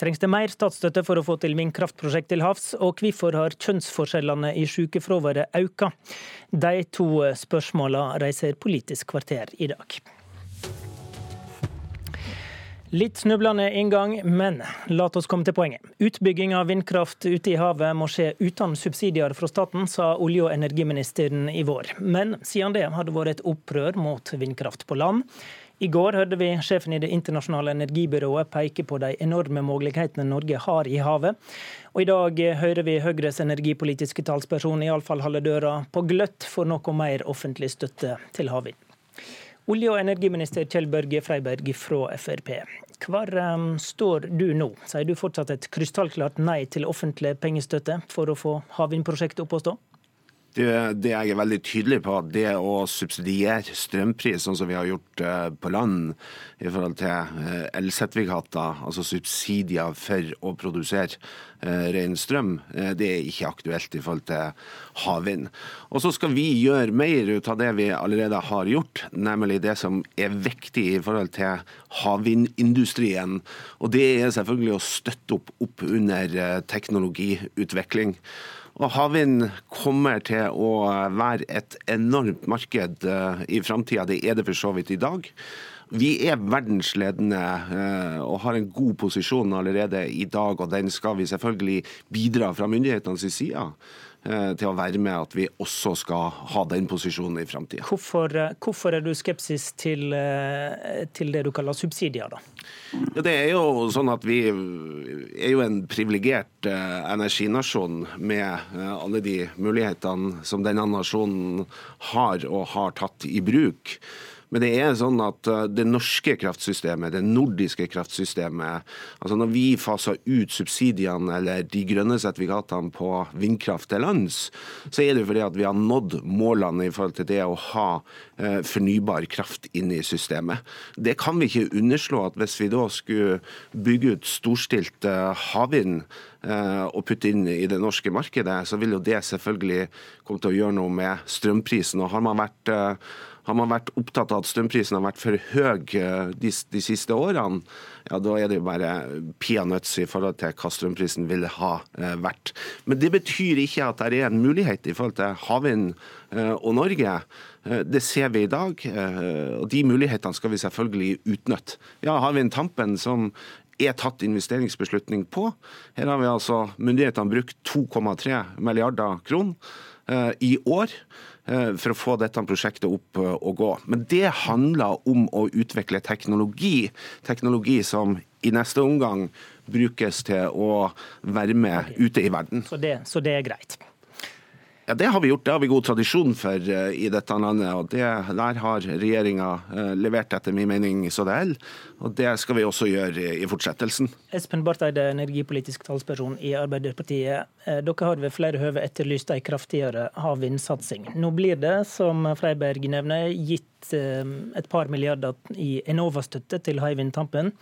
Trengs det mer statsstøtte for å få til vindkraftprosjekt til havs, og hvorfor har kjønnsforskjellene i sykefraværet økt? De to spørsmålene reiser Politisk kvarter i dag. Litt snublende inngang, men la oss komme til poenget. Utbygging av vindkraft ute i havet må skje uten subsidier fra staten, sa olje- og energiministeren i vår. Men siden det har det vært et opprør mot vindkraft på land. I går hørte vi sjefen i Det internasjonale energibyrået peke på de enorme mulighetene Norge har i havet. Og i dag hører vi Høyres energipolitiske talsperson iallfall holde døra på gløtt for noe mer offentlig støtte til havvind. Olje- og energiminister Kjell Børge Freiberg fra Frp. Hvor um, står du nå? Sier du fortsatt et krystallklart nei til offentlig pengestøtte for å få havvindprosjektet opp å stå? Det, det, jeg er veldig tydelig på, det å subsidiere strømpris, sånn som vi har gjort uh, på land i forhold til uh, elsertifikater, altså subsidier for å produsere uh, ren strøm, det er ikke aktuelt i forhold til havvind. Og så skal vi gjøre mer ut av det vi allerede har gjort, nemlig det som er viktig i forhold til havvindindustrien. Og det er selvfølgelig å støtte opp, opp under teknologiutvikling. Og Havvind kommer til å være et enormt marked eh, i framtida. Det er det for så vidt i dag. Vi er verdensledende eh, og har en god posisjon allerede i dag, og den skal vi selvfølgelig bidra fra myndighetenes side til å være med at vi også skal ha den posisjonen i framtida. Hvorfor, eh, hvorfor, er du skepsis til, eh, til, det du kaller subsidier, da? Ja, det er jo sånn at Vi er jo en privilegert energinasjon med alle de mulighetene som denne nasjonen har og har tatt i bruk. Men det er sånn at uh, det norske kraftsystemet, det nordiske kraftsystemet altså Når vi faser ut subsidiene eller de grønne sertifikatene på vindkraft til lands, så er det fordi at vi har nådd målene i forhold til det å ha fornybar kraft inne i systemet. Det kan vi ikke underslå at hvis vi da skulle bygge ut storstilt uh, havvind og putte inn i det norske markedet, så vil jo det selvfølgelig komme til å gjøre noe med strømprisen. Og har man vært har man vært opptatt av at strømprisen har vært for høy eh, de, de siste årene, ja, da er det jo bare peanuts i forhold til hva strømprisen ville ha eh, vært. Men det betyr ikke at det er en mulighet i forhold til havvind eh, og Norge. Det ser vi i dag, og de mulighetene skal vi selvfølgelig utnytte. Ja, en Tampen, som er tatt investeringsbeslutning på. Her har vi altså myndighetene brukt 2,3 milliarder kroner i år. Eh, for å få dette prosjektet opp eh, og gå. Men det handler om å utvikle teknologi. Teknologi som i neste omgang brukes til å være med ute i verden. Så det, så det er greit? Ja, Det har vi gjort, det har vi god tradisjon for uh, i dette landet. og det, Der har regjeringa uh, levert etter min mening så det er. Og det skal vi også gjøre i, fortsettelsen. Espen Barth Eide, energipolitisk talsperson i Arbeiderpartiet. Uh, dere har ved flere høve etterlyst en kraftigere havvindsatsing. Nå blir det, som Freiberg nevner, gitt et par milliarder i Enova-støtte til Hywind Tampen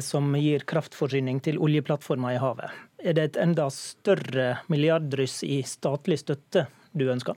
som gir kraftforsyning til oljeplattformer i havet. Er det et enda større milliardryss i statlig støtte du ønsker?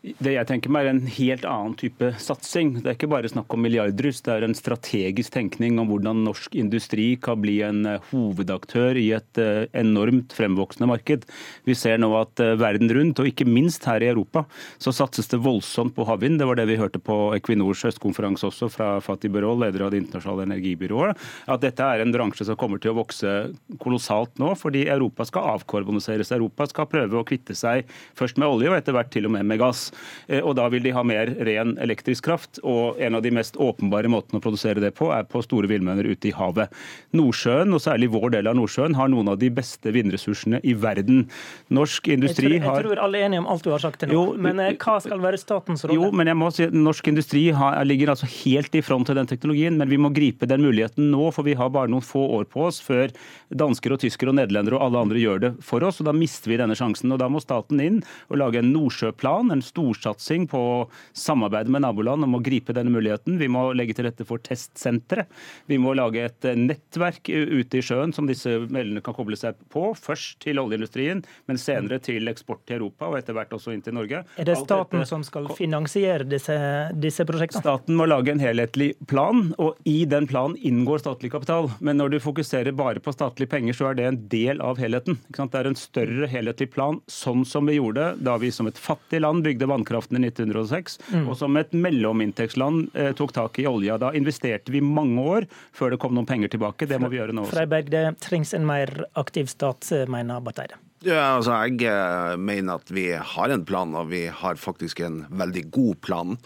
Det jeg tenker meg er en helt annen type satsing. Det er ikke bare snakk om milliardrus, det er en strategisk tenkning om hvordan norsk industri kan bli en eh, hovedaktør i et eh, enormt fremvoksende marked. Vi ser nå at eh, verden rundt, og ikke minst her i Europa, så satses det voldsomt på havvind. Det var det vi hørte på Equinors høstkonferanse også fra Fatih Birol, leder av Det internasjonale energibyrået. At dette er en bransje som kommer til å vokse kolossalt nå, fordi Europa skal avkarboniseres. Europa skal prøve å kvitte seg først med olje, og etter hvert til og med med gass. Eh, og Da vil de ha mer ren elektrisk kraft. og En av de mest åpenbare måtene å produsere det på, er på store villmønner ute i havet. Nordsjøen, og særlig vår del av Nordsjøen, har noen av de beste vindressursene i verden. Norsk industri har Jeg tror alle er enige om alt du har sagt til nå, jo, men eh, hva skal være statens rolle? Jo, men jeg må si Norsk industri har, ligger altså helt i front til den teknologien, men vi må gripe den muligheten nå, for vi har bare noen få år på oss før dansker og tyskere og nederlendere og alle andre gjør det for oss. og Da mister vi denne sjansen. og Da må staten inn og lage en nordsjøplan, en stor storsatsing på å samarbeide med naboland om å gripe denne muligheten. Vi må legge til rette for testsentre. Vi må lage et nettverk ute i sjøen som disse meldene kan koble seg på. Først til oljeindustrien, men senere til eksport til Europa og etter hvert også inn til Norge. Er det staten som skal finansiere disse, disse prosjektene? Staten må lage en helhetlig plan, og i den planen inngår statlig kapital. Men når du fokuserer bare på statlige penger, så er det en del av helheten. Det er en større helhetlig plan, sånn som vi gjorde da vi som et fattig land bygde vannkraften i 1906, mm. og som et mellominntektsland eh, tok tak i olja. Da investerte vi mange år før det kom noen penger tilbake. Det må vi gjøre nå også. Freiberg, det trengs en mer aktiv stat, eh, mener Barth Eide. Ja, altså Jeg eh, mener at vi har en plan, og vi har faktisk en veldig god plan.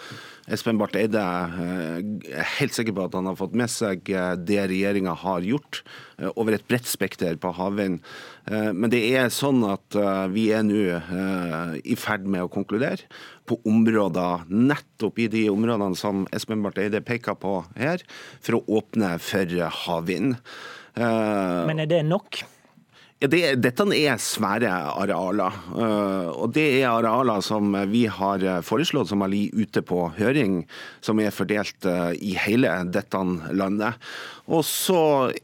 Espen Barth Eide eh, er helt sikker på at han har fått med seg eh, det regjeringa har gjort over et bredt spekter på havvind. Men det er sånn at vi er nå i ferd med å konkludere på områder, nettopp i de områdene som Espen Barth Eide peker på her, for å åpne for havvind. Men er det nok? Ja, det, dette er svære arealer. Eh, og det er arealer som vi har foreslått som har ligget ute på høring, som er fordelt eh, i hele dette landet. Og så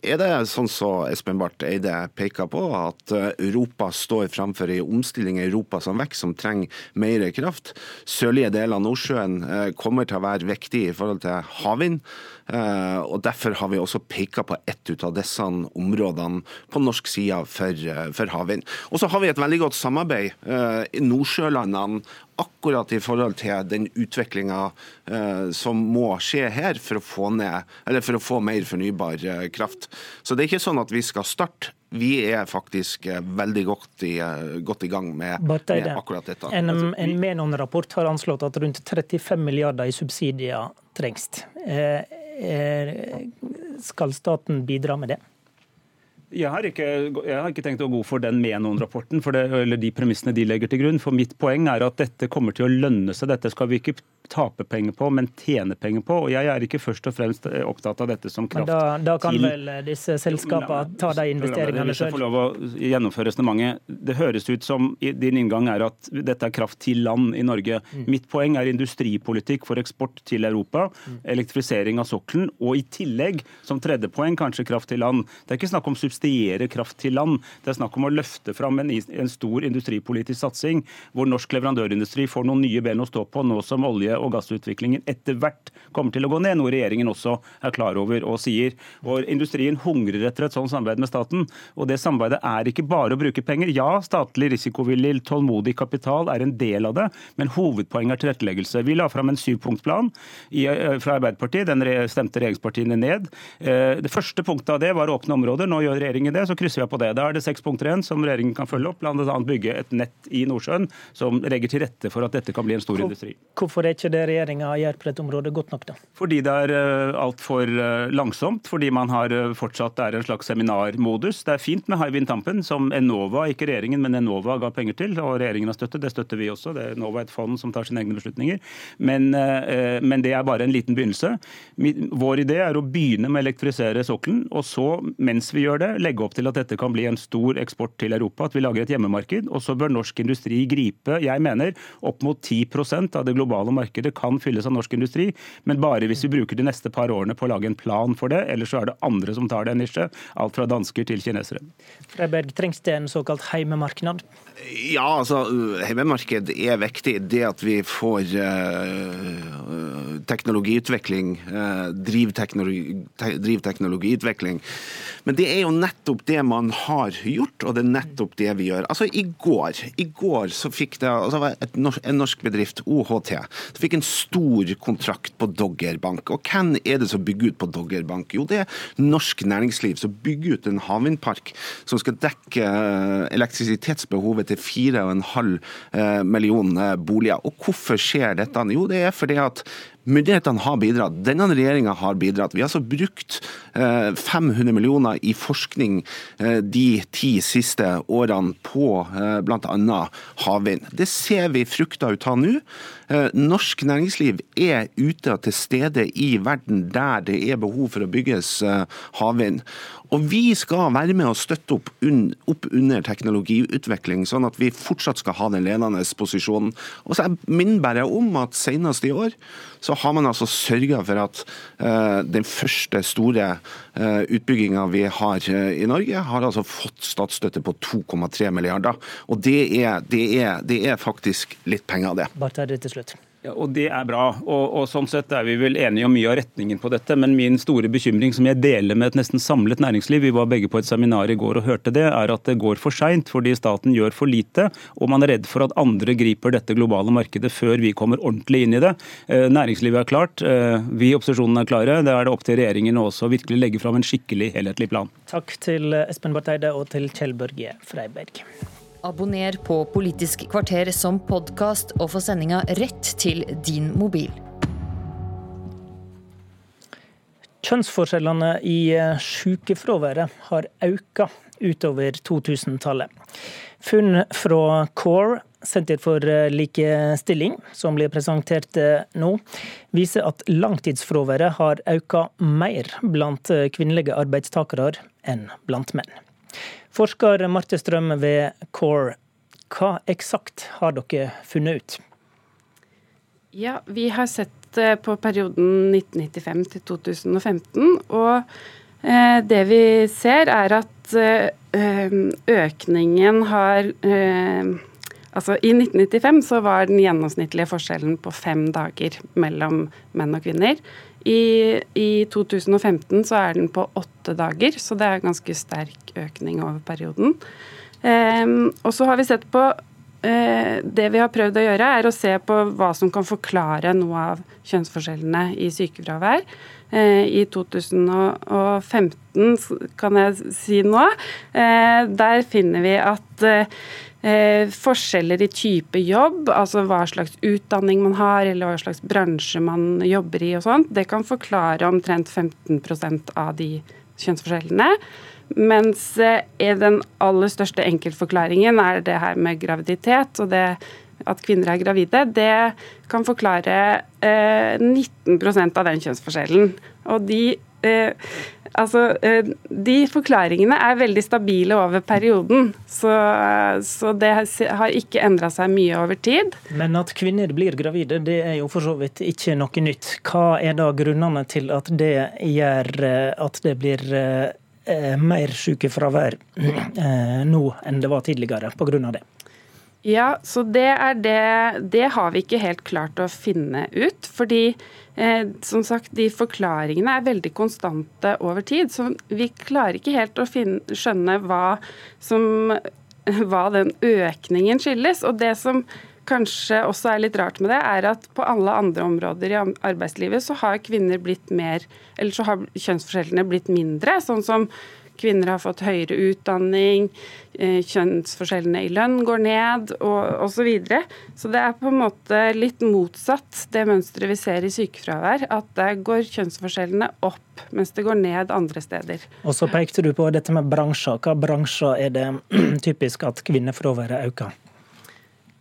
er det sånn som Espen Barth Eide peker på, at eh, Europa står framfor en omstilling i Europa som vokser, som trenger mer kraft. Sørlige deler av Nordsjøen kommer til å være viktig i forhold til havvind. Eh, og Derfor har vi også pekt på ett av disse områdene på norsk side for, eh, for havvind. Og så har vi et veldig godt samarbeid eh, i Nordsjølandene akkurat i forhold til den utviklinga som må skje her for å, få ned, eller for å få mer fornybar kraft. Så det er ikke sånn at vi skal starte vi er faktisk veldig godt i, godt i gang med, med, akkurat dette. En, en Menon-rapport har anslått at rundt 35 milliarder i subsidier trengs. Eh, skal staten bidra med det? Jeg har, ikke, jeg har, ikke, tenkt å gå for den Menon-rapporten, eller de premissene de legger til grunn. For mitt poeng er at dette kommer til å lønne seg. Dette skal vi ikke tape penger på, men tjene penger på. Og jeg er ikke først og fremst eh, opptatt av dette som kraft men da, da kan til... vel eh, disse selskapene ta de investeringene selv? Hvis jeg får lov å gjennomføre resonnementet. Det høres ut som din inngang er at dette er kraft til land i Norge. Mm. Mitt poeng er industripolitikk for eksport til Europa, mm. elektrifisering av sokkelen, og i tillegg, som tredje poeng, kanskje kraft til land. Det er ikke snakk om å subsidiere kraft til land, det er snakk om å løfte fram en, en stor industripolitisk satsing, hvor norsk leverandørindustri får noen nye ben å stå på, nå som olje og gassutviklingen etter hvert kommer til å gå ned, noe regjeringen også er klar over og sier. Og Industrien hungrer etter et sånt samarbeid med staten. og Det samarbeidet er ikke bare å bruke penger. Ja, statlig risikovillig, tålmodig kapital er en del av det, men hovedpoenget er tilretteleggelse. Vi la fram en syvpunktsplan eh, fra Arbeiderpartiet. Den stemte regjeringspartiene ned. Eh, det første punktet av det var åpne områder. Nå gjør regjeringen det, så krysser vi på det. Da er det seks punkter igjen som regjeringen kan følge opp, bl.a. bygge et nett i Nordsjøen som legger til rette for at dette kan bli en stor industri. Hvorfor er ikke det regjeringa gjør på dette området, godt nok? da? Fordi det er uh, altfor uh, langsomt. Fordi man har uh, fortsatt er en slags seminarmodus. Det er fint med Hywind Tampen, som Enova, ikke regjeringen, men Enova ga penger til. Og regjeringen har støttet. Det støtter vi også. Det er Enova et fond som tar sine egne beslutninger. Men, men det er bare en liten begynnelse. Vår idé er å begynne med å elektrifisere sokkelen, og så, mens vi gjør det, legge opp til at dette kan bli en stor eksport til Europa. At vi lager et hjemmemarked. Og så bør norsk industri gripe, jeg mener, opp mot 10% av det globale markedet kan fylles av norsk industri, men bare hvis vi bruker de neste par årene på å lage en plan for det. Ellers så er det andre som tar det nisje. Alt fra dansker til kinesere. Freiberg, trengs det en såkalt heimemarknad? Ja, altså heimemarked er viktig. Det at vi får uh, teknologiutvikling, uh, driv, teknologi, te, driv teknologiutvikling. Men det er jo nettopp det man har gjort, og det er nettopp det vi gjør. Altså I går, i går så fikk det altså, et, en norsk bedrift, OHT, fikk en stor kontrakt på Doggerbank. Og hvem er det som bygger ut på Doggerbank? Jo, det er norsk næringsliv som bygger ut en havvindpark som skal dekke eh, elektrisitetsbehovet til 4,5 eh, millioner boliger. Og hvorfor skjer dette? Jo, det er fordi at Myndighetene har bidratt. Denne regjeringa har bidratt. Vi har altså brukt 500 eh, millioner i forskning eh, de ti siste årene på eh, bl.a. havvind. Det ser vi frukta ut av nå. Norsk næringsliv er ute og til stede i verden der det er behov for å bygges havvind. Og vi skal være med og støtte opp, un, opp, under teknologiutvikling, sånn at vi fortsatt skal ha den ledende posisjonen. Og så minner bare om at senest i år så har man altså sørga for at uh, den første store uh, utbygginga vi har uh, i Norge, har altså fått statsstøtte på 2,3 milliarder. Og det er, det, er, det er, faktisk litt penger, det. Bare det til slutt. Ja, og Det er bra. og, og Sånn sett er vi vel enige om mye av retningen på dette. Men min store bekymring, som jeg deler med et nesten samlet næringsliv, vi var begge på et seminar i går og hørte det, er at det går for seint fordi staten gjør for lite. Og man er redd for at andre griper dette globale markedet før vi kommer ordentlig inn i det. Eh, næringslivet er klart, eh, vi i opposisjonen er klare. Det er det opp til regjeringen også å virkelig legge fram en skikkelig helhetlig plan. Takk til Espen Barth Eide og til Kjell Børge Freiberg. Abonner på Politisk kvarter som podkast, og få sendinga rett til din mobil. Kjønnsforskjellene i eh, sykefraværet har økt utover 2000-tallet. Funn fra CORE, Senter for eh, likestilling, som blir presentert eh, nå, viser at langtidsfraværet har økt mer blant kvinnelige arbeidstakere enn blant menn. Forsker Marte Strøm ved CORE, hva eksakt har dere funnet ut? Ja, Vi har sett eh, på perioden 1995 til 2015. Og eh, det vi ser, er at eh, økningen har Altså I 1995 så var den gjennomsnittlige forskjellen på fem dager mellom menn og kvinner. I, I, 2015 så er den på åtte dager, så det er ganske sterk økning over perioden. Um, og så har vi sett på uh, Det vi har prøvd å gjøre, er å se på hva som kan forklare noe av kjønnsforskjellene i sykefravær. Uh, I 2015, kan jeg si nå, uh, der finner vi at Eh, forskjeller i type jobb, altså hva slags utdanning man har, eller hva slags bransje man jobber i og sånt, det kan forklare omtrent 15% av de kjønnsforskjellene. Mens eh, den aller største enkeltforklaringen er det her med graviditet og det at kvinner er gravide. Det kan forklare eh, 19 av den kjønnsforskjellen. Og de eh, Altså, eh, De forklaringene er veldig stabile over perioden, så, så det har ikke endra seg mye over tid. Men at kvinner blir gravide, det er jo for så vidt ikke noe nytt. Hva er da grunnene til at det gjør eh, at det blir eh, mer sykefravær nå enn det var tidligere pga. det? Ja, så det er det Det har vi ikke helt klart å finne ut. Fordi eh, som sagt, de forklaringene er veldig konstante over tid. Så vi klarer ikke helt å finne, skjønne hva, som, hva den økningen skyldes. Og det som kanskje også er litt rart med det, er at på alle andre områder i arbeidslivet så har kvinner blitt mer Eller så har kjønnsforskjellene blitt mindre. Sånn som Kvinner har fått høyere utdanning, eh, kjønnsforskjellene i lønn går ned og osv. Så, videre. så det er på en måte litt motsatt det mønsteret vi ser i sykefravær. At der går kjønnsforskjellene opp, mens det går ned andre steder. Og så pekte du på dette med bransjer. Hva bransjer er det typisk at kvinnefraværet øker?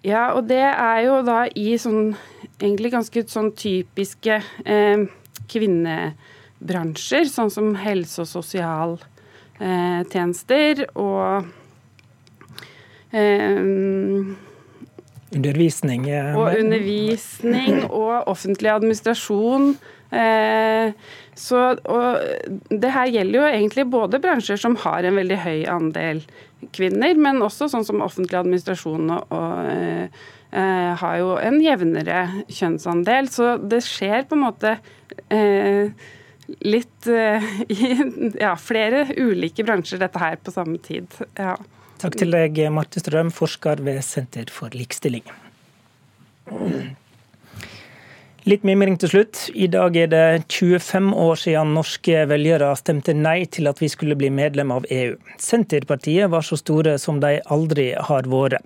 Ja, og det er jo da i sånn egentlig ganske sånn typiske eh, kvinnebransjer, sånn som helse og sosial tjenester og eh, Undervisning. Eh, og undervisning og offentlig administrasjon. Eh, så, og det her gjelder jo egentlig både bransjer som har en veldig høy andel kvinner, men også sånn som offentlig administrasjon og, og eh, eh har jo en jevnere kjønnsandel. Så det skjer på en måte eh, litt uh, i ja, flere ulike bransjer, dette her, på samme tid. Ja. Takk til deg, Marte Strøm, forsker ved Senter for likestilling. Litt mimring til slutt. I dag er det 25 år siden norske velgere stemte nei til at vi skulle bli medlem av EU. Senterpartiet var så store som de aldri har vært.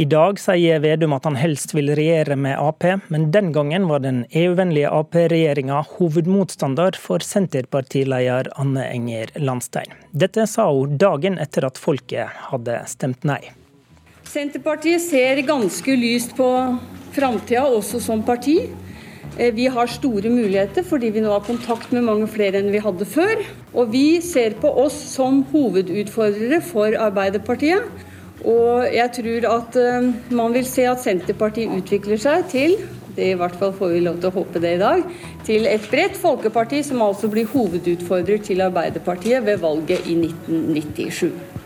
I dag sier Vedum at han helst vil regjere med Ap, men den gangen var den EU-vennlige Ap-regjeringa hovedmotstander for Senterpartileder Anne Enger Landstein. Dette sa hun dagen etter at folket hadde stemt nei. Senterpartiet ser ganske lyst på framtida, også som parti. Eh, vi har store muligheter fordi vi nå har kontakt med mange flere enn vi hadde før. Og vi ser på oss som hovedutfordrere for Arbeiderpartiet. Og jeg tror at eh, man vil se at Senterpartiet utvikler seg til det i hvert fall får vi lov til å håpe det i dag, til et bredt folkeparti som altså blir hovedutfordrer til Arbeiderpartiet ved valget i 1997.